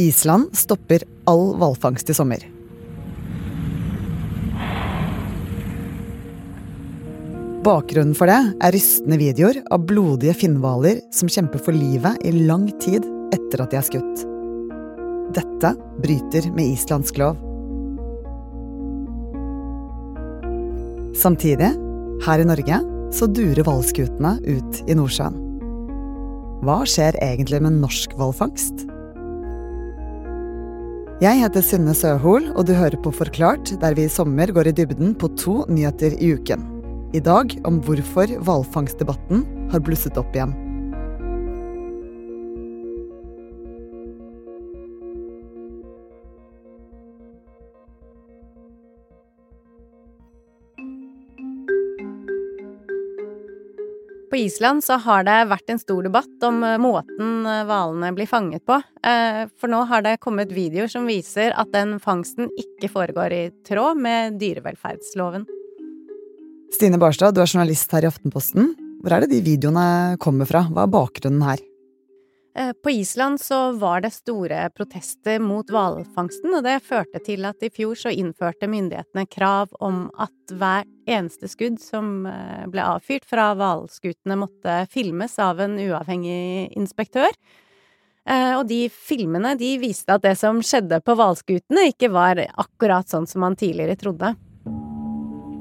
Island stopper all hvalfangst i sommer. Bakgrunnen for det er rystende videoer av blodige finnhvaler som kjemper for livet i lang tid etter at de er skutt. Dette bryter med islandsk lov. Samtidig, her i Norge, så durer hvalskutene ut i Nordsjøen. Hva skjer egentlig med norsk hvalfangst? Jeg heter Synne Søhol, og du hører på Forklart, der vi i sommer går i dybden på to nyheter i uken. I dag om hvorfor hvalfangstdebatten har blusset opp igjen. På Island så har det vært en stor debatt om eh, måten eh, hvalene blir fanget på. Eh, for nå har det kommet videoer som viser at den fangsten ikke foregår i tråd med dyrevelferdsloven. Stine Barstad, du er journalist her i Aftenposten. Hvor er det de videoene kommer fra? Hva er bakgrunnen her? Eh, på Island så var det store protester mot hvalfangsten, og det førte til at i fjor så innførte myndighetene krav om at hver eneste skudd som eh, ble avfyrt fra hvalskutene måtte filmes av en uavhengig inspektør. Eh, og de filmene de viste at det som skjedde på hvalskutene ikke var akkurat sånn som man tidligere trodde.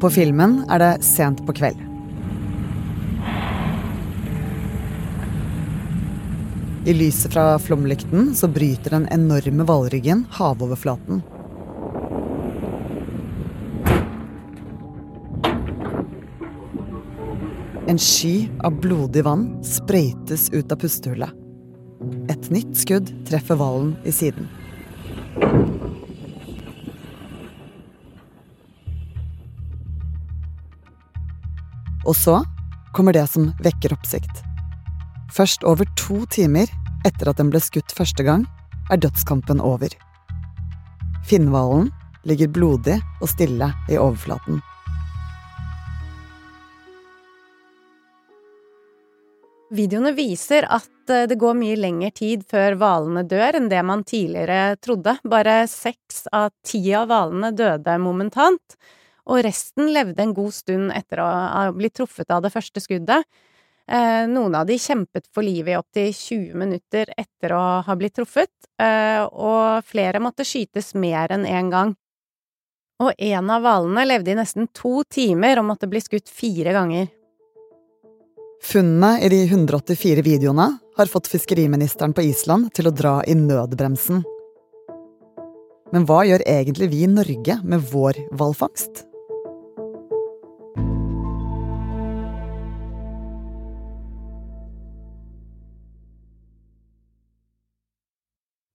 På filmen er det sent på kveld. I lyset fra flomlykten så bryter den enorme hvalryggen havoverflaten. En sky av blodig vann sprøytes ut av pustehullet. Et nytt skudd treffer hvalen i siden. Og så kommer det som vekker oppsikt. Først over to timer etter at den ble skutt første gang, er dødskampen over. Finnhvalen ligger blodig og stille i overflaten. Videoene viser at eh, det går mye lengre tid før hvalene dør enn det man tidligere trodde. Bare seks av ti av hvalene døde momentant og resten levde en god stund etter å ha blitt truffet av det første skuddet. Eh, noen av de kjempet for livet i opptil 20 minutter etter å ha blitt truffet, eh, og flere måtte skytes mer enn én gang. Og en av hvalene levde i nesten to timer og måtte bli skutt fire ganger. Funnene i de 184 videoene har fått fiskeriministeren på Island til å dra i nødbremsen. Men hva gjør egentlig vi i Norge med vår hvalfangst?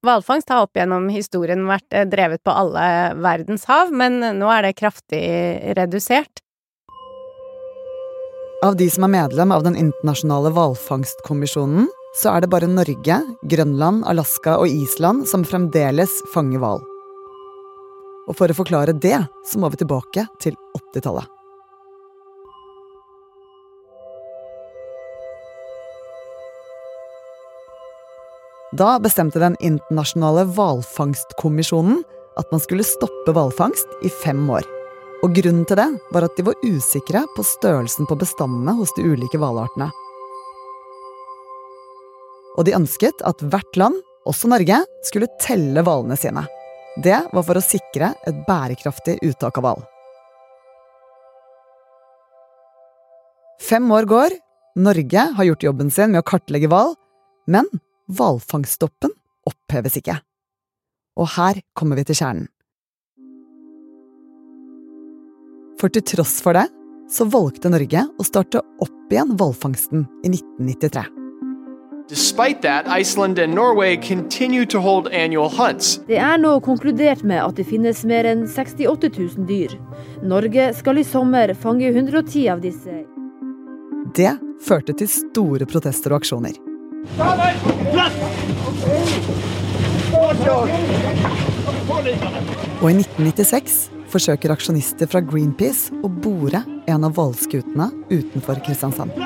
Hvalfangst har opp gjennom historien vært eh, drevet på alle verdens hav, men nå er det kraftig redusert. Av de som er medlem av Den internasjonale hvalfangstkommisjonen, så er det bare Norge, Grønland, Alaska og Island som fremdeles fanger hval. Og for å forklare det, så må vi tilbake til 80-tallet. Da bestemte Den internasjonale hvalfangstkommisjonen at man skulle stoppe hvalfangst i fem år. Og Grunnen til det var at de var usikre på størrelsen på bestandene hos de ulike hvalartene. Og de ønsket at hvert land, også Norge, skulle telle hvalene sine. Det var for å sikre et bærekraftig uttak av hval. Fem år går. Norge har gjort jobben sin med å kartlegge hval, men hvalfangststoppen oppheves ikke. Og her kommer vi til kjernen. For til tross for det, så valgte Norge å starte opp igjen hvalfangsten i 1993. Despite that, Iceland and Norway continue to hold annual hunts. Det er nå konkludert med at det finnes mer enn 68 000 dyr. Norge skal i sommer fange 110 av disse. Det førte til store protester og aksjoner. Og i 1996 forsøker aksjonister fra Greenpeace å bore en av hvalskutene utenfor Kristiansand.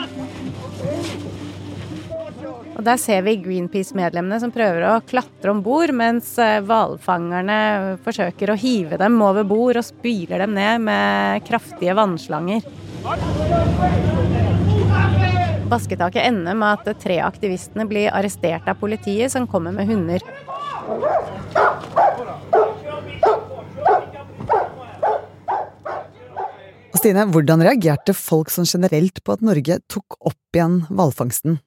Og Der ser vi Greenpeace-medlemmene som prøver å klatre om bord, mens eh, hvalfangerne forsøker å hive dem over bord og spyler dem ned med kraftige vannslanger. Basketaket ender med at tre aktivistene blir arrestert av politiet, som kommer med hunder. Stine, hvordan reagerte folk sånn generelt på at Norge tok opp igjen hvalfangsten?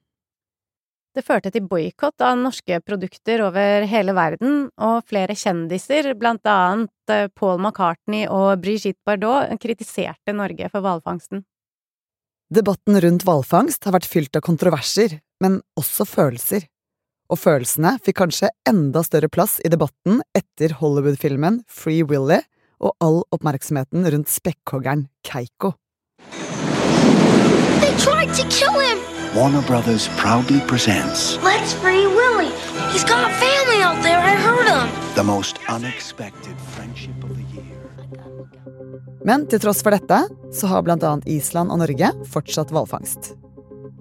Det førte til boikott av norske produkter over hele verden, og flere kjendiser, blant annet eh, Paul McCartney og Brigitte Bardot, kritiserte Norge for hvalfangsten. Debatten rundt hvalfangst har vært fylt av kontroverser, men også følelser. Og følelsene fikk kanskje enda større plass i debatten etter Hollywood-filmen Free Willy og all oppmerksomheten rundt spekkhoggeren Keiko. They tried to kill him! Warner Brothers proudly presents Let's free Willy. He's got a family out there, I heard him! the most unexpected friendship of the. Men til tross for dette, så har annet Island og Norge fortsatt hvalfangst.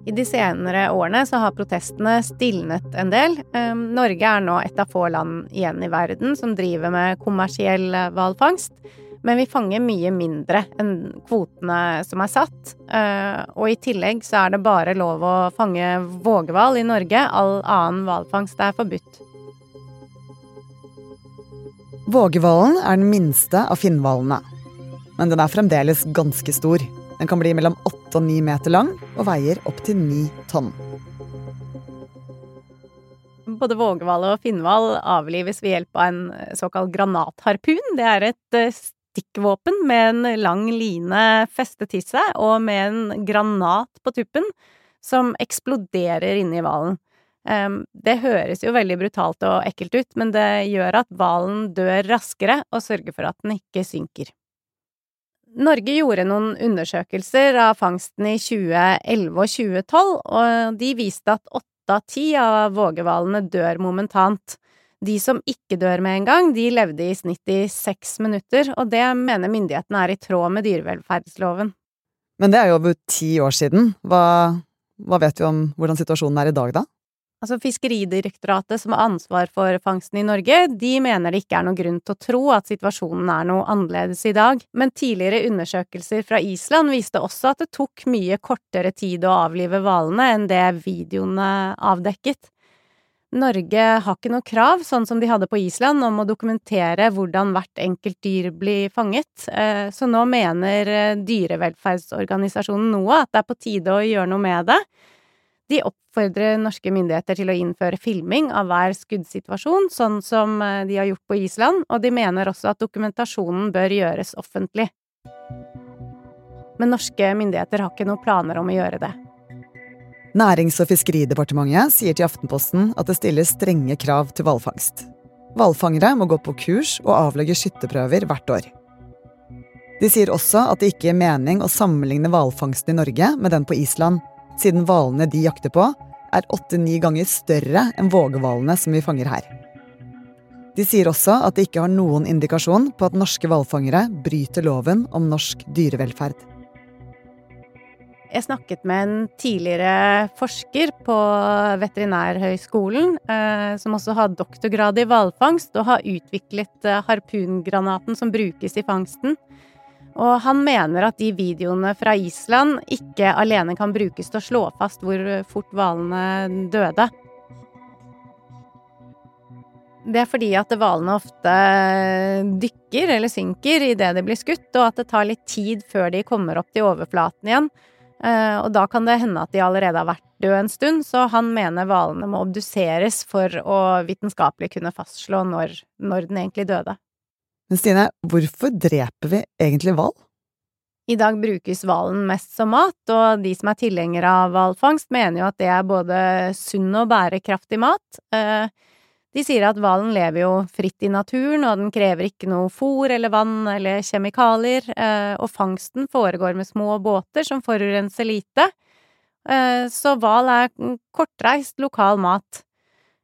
I de senere årene så har protestene stilnet en del. Um, Norge er nå et av få land igjen i verden som driver med kommersiell hvalfangst. Men vi fanger mye mindre enn kvotene som er satt. Uh, og i tillegg så er det bare lov å fange vågehval i Norge. All annen hvalfangst er forbudt. Vågehvalen er den minste av finnhvalene. Men den er fremdeles ganske stor. Den kan bli mellom 8 og 9 meter lang og veier opptil 9 tonn. Både vågehval og finnhval avlives ved hjelp av en såkalt granatharpun. Det er et eh, stikkvåpen med en lang line festet til seg, og med en granat på tuppen som eksploderer inni hvalen. Det høres jo veldig brutalt og ekkelt ut, men det gjør at hvalen dør raskere, og sørger for at den ikke synker. Norge gjorde noen undersøkelser av fangsten i 2011 og 2012, og de viste at åtte av ti av vågehvalene dør momentant. De som ikke dør med en gang, de levde i snitt i seks minutter, og det mener myndighetene er i tråd med dyrevelferdsloven. Men det er jo over ti år siden. Hva, hva vet vi om hvordan situasjonen er i dag, da? Altså Fiskeridirektoratet, som har ansvar for fangsten i Norge, de mener det ikke er noen grunn til å tro at situasjonen er noe annerledes i dag, men tidligere undersøkelser fra Island viste også at det tok mye kortere tid å avlive hvalene enn det videoene avdekket. Norge har ikke noe krav, sånn som de hadde på Island, om å dokumentere hvordan hvert enkelt dyr blir fanget, Eh, så nå mener eh, dyrevelferdsorganisasjonen NOAH at det er på tide å gjøre noe med det. De oppfordrer norske myndigheter til å innføre filming av hver skuddsituasjon, sånn som eh, de har gjort på Island, og de mener også at dokumentasjonen bør gjøres offentlig. Men norske myndigheter har ikke noen planer om å gjøre det. Nærings- og fiskeridepartementet sier til Aftenposten at det stilles strenge krav til hvalfangst. Hvalfangere må gå på kurs og avlegge skytterprøver hvert år. De sier også at det ikke gir mening å sammenligne hvalfangsten i Norge med den på Island, siden hvalene de jakter på, er åtte-ni ganger større enn vågehvalene som vi fanger her. De sier også at de ikke har noen indikasjon på at norske hvalfangere bryter loven om norsk dyrevelferd. Jeg snakket med en tidligere forsker på Veterinærhøgskolen, eh, som også har doktorgrad i hvalfangst, og har utviklet eh, harpungranaten som brukes i fangsten. Og han mener at de videoene fra Island ikke alene kan brukes til å slå fast hvor fort hvalene døde. Det er fordi at hvalene ofte dykker eller synker idet de blir skutt, og at det tar litt tid før de kommer opp til overflaten igjen. Eh, Og da kan det hende at de allerede har vært døde en stund, så han mener hvalene må obduseres for å vitenskapelig kunne fastslå når, når den egentlig døde. Men Stine, hvorfor dreper vi egentlig hval? I dag brukes hvalen mest som mat, og de som er tilhengere av hvalfangst, mener jo at det er både sunn og bærekraftig mat. Eh, De sier at hvalen lever jo fritt i naturen, og den krever ikke noe fôr eller vann eller kjemikalier, eh, og fangsten foregår med små båter som forurenser lite. Eh, Så hval er kortreist, lokal mat.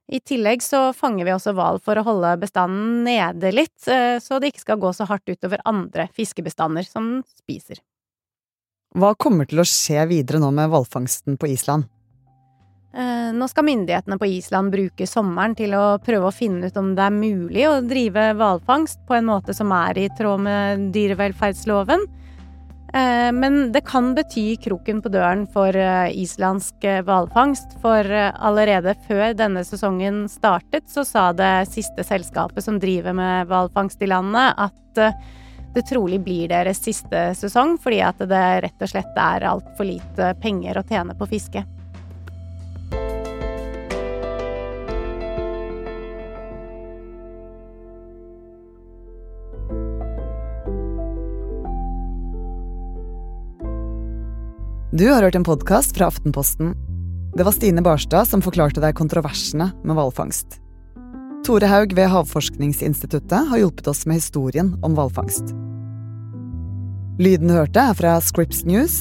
I tillegg så fanger vi også hval for å holde bestanden nede litt, eh, så det ikke skal gå så hardt utover andre fiskebestander som spiser. Hva kommer til å skje videre nå med hvalfangsten på Island? Eh, nå skal myndighetene på Island bruke sommeren til å prøve å finne ut om det er mulig å drive hvalfangst på en måte som er i tråd med dyrevelferdsloven. Eh, men det kan bety kroken på døren for eh, islandsk hvalfangst, for allerede før denne sesongen startet, så sa det siste selskapet som driver med hvalfangst i landet, at det trolig blir deres siste sesong, fordi at det rett og slett er altfor lite penger å tjene på fiske. Du har hørt en podkast fra Aftenposten. Det var Stine Barstad som forklarte deg kontroversene med hvalfangst. Tore Haug ved Havforskningsinstituttet har hjulpet oss med historien om hvalfangst. Lyden du hørte, er fra Scripps News,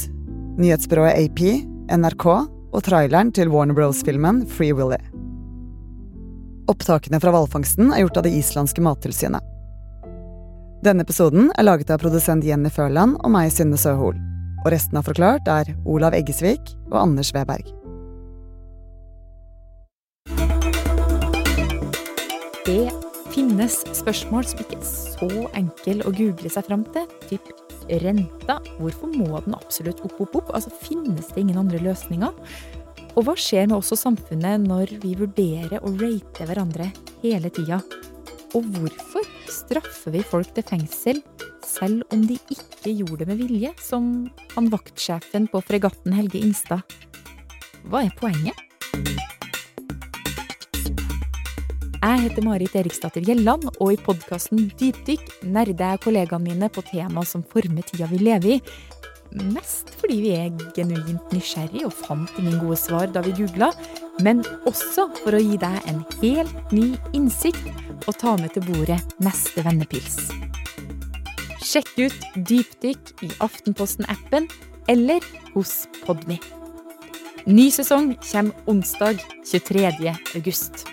nyhetsbyrået AP, NRK og traileren til Warner Bros.-filmen Free Willy. Opptakene fra hvalfangsten er gjort av det islandske mattilsynet. Denne episoden er laget av produsent Jenny Førland og meg, Synne Søhol og resten av Forklart er Olav Eggesvik og Anders Weberg. Det finnes spørsmål som ikke er så enkle å google seg fram til. Typ renta. Hvorfor må den absolutt opp, opp, opp? Altså, Finnes det ingen andre løsninger? Og hva skjer med oss og samfunnet når vi vurderer å rate hverandre hele tida? Og hvorfor straffer vi folk til fengsel selv om de ikke gjorde det med vilje, som han vaktsjefen på fregatten Helge Ingstad? Hva er poenget? Jeg heter Marit Eriksdatter Gjelland, og i podkasten Dypdykk nerder jeg kollegaene mine på tema som former tida vi lever i. Mest fordi vi er genuint nysgjerrig og fant ingen gode svar da vi googla, men også for å gi deg en helt ny innsikt og ta med til bordet neste vennepils. Sjekk ut Dypdykk i Aftenposten-appen eller hos Podmy. Ny sesong kommer onsdag 23. august.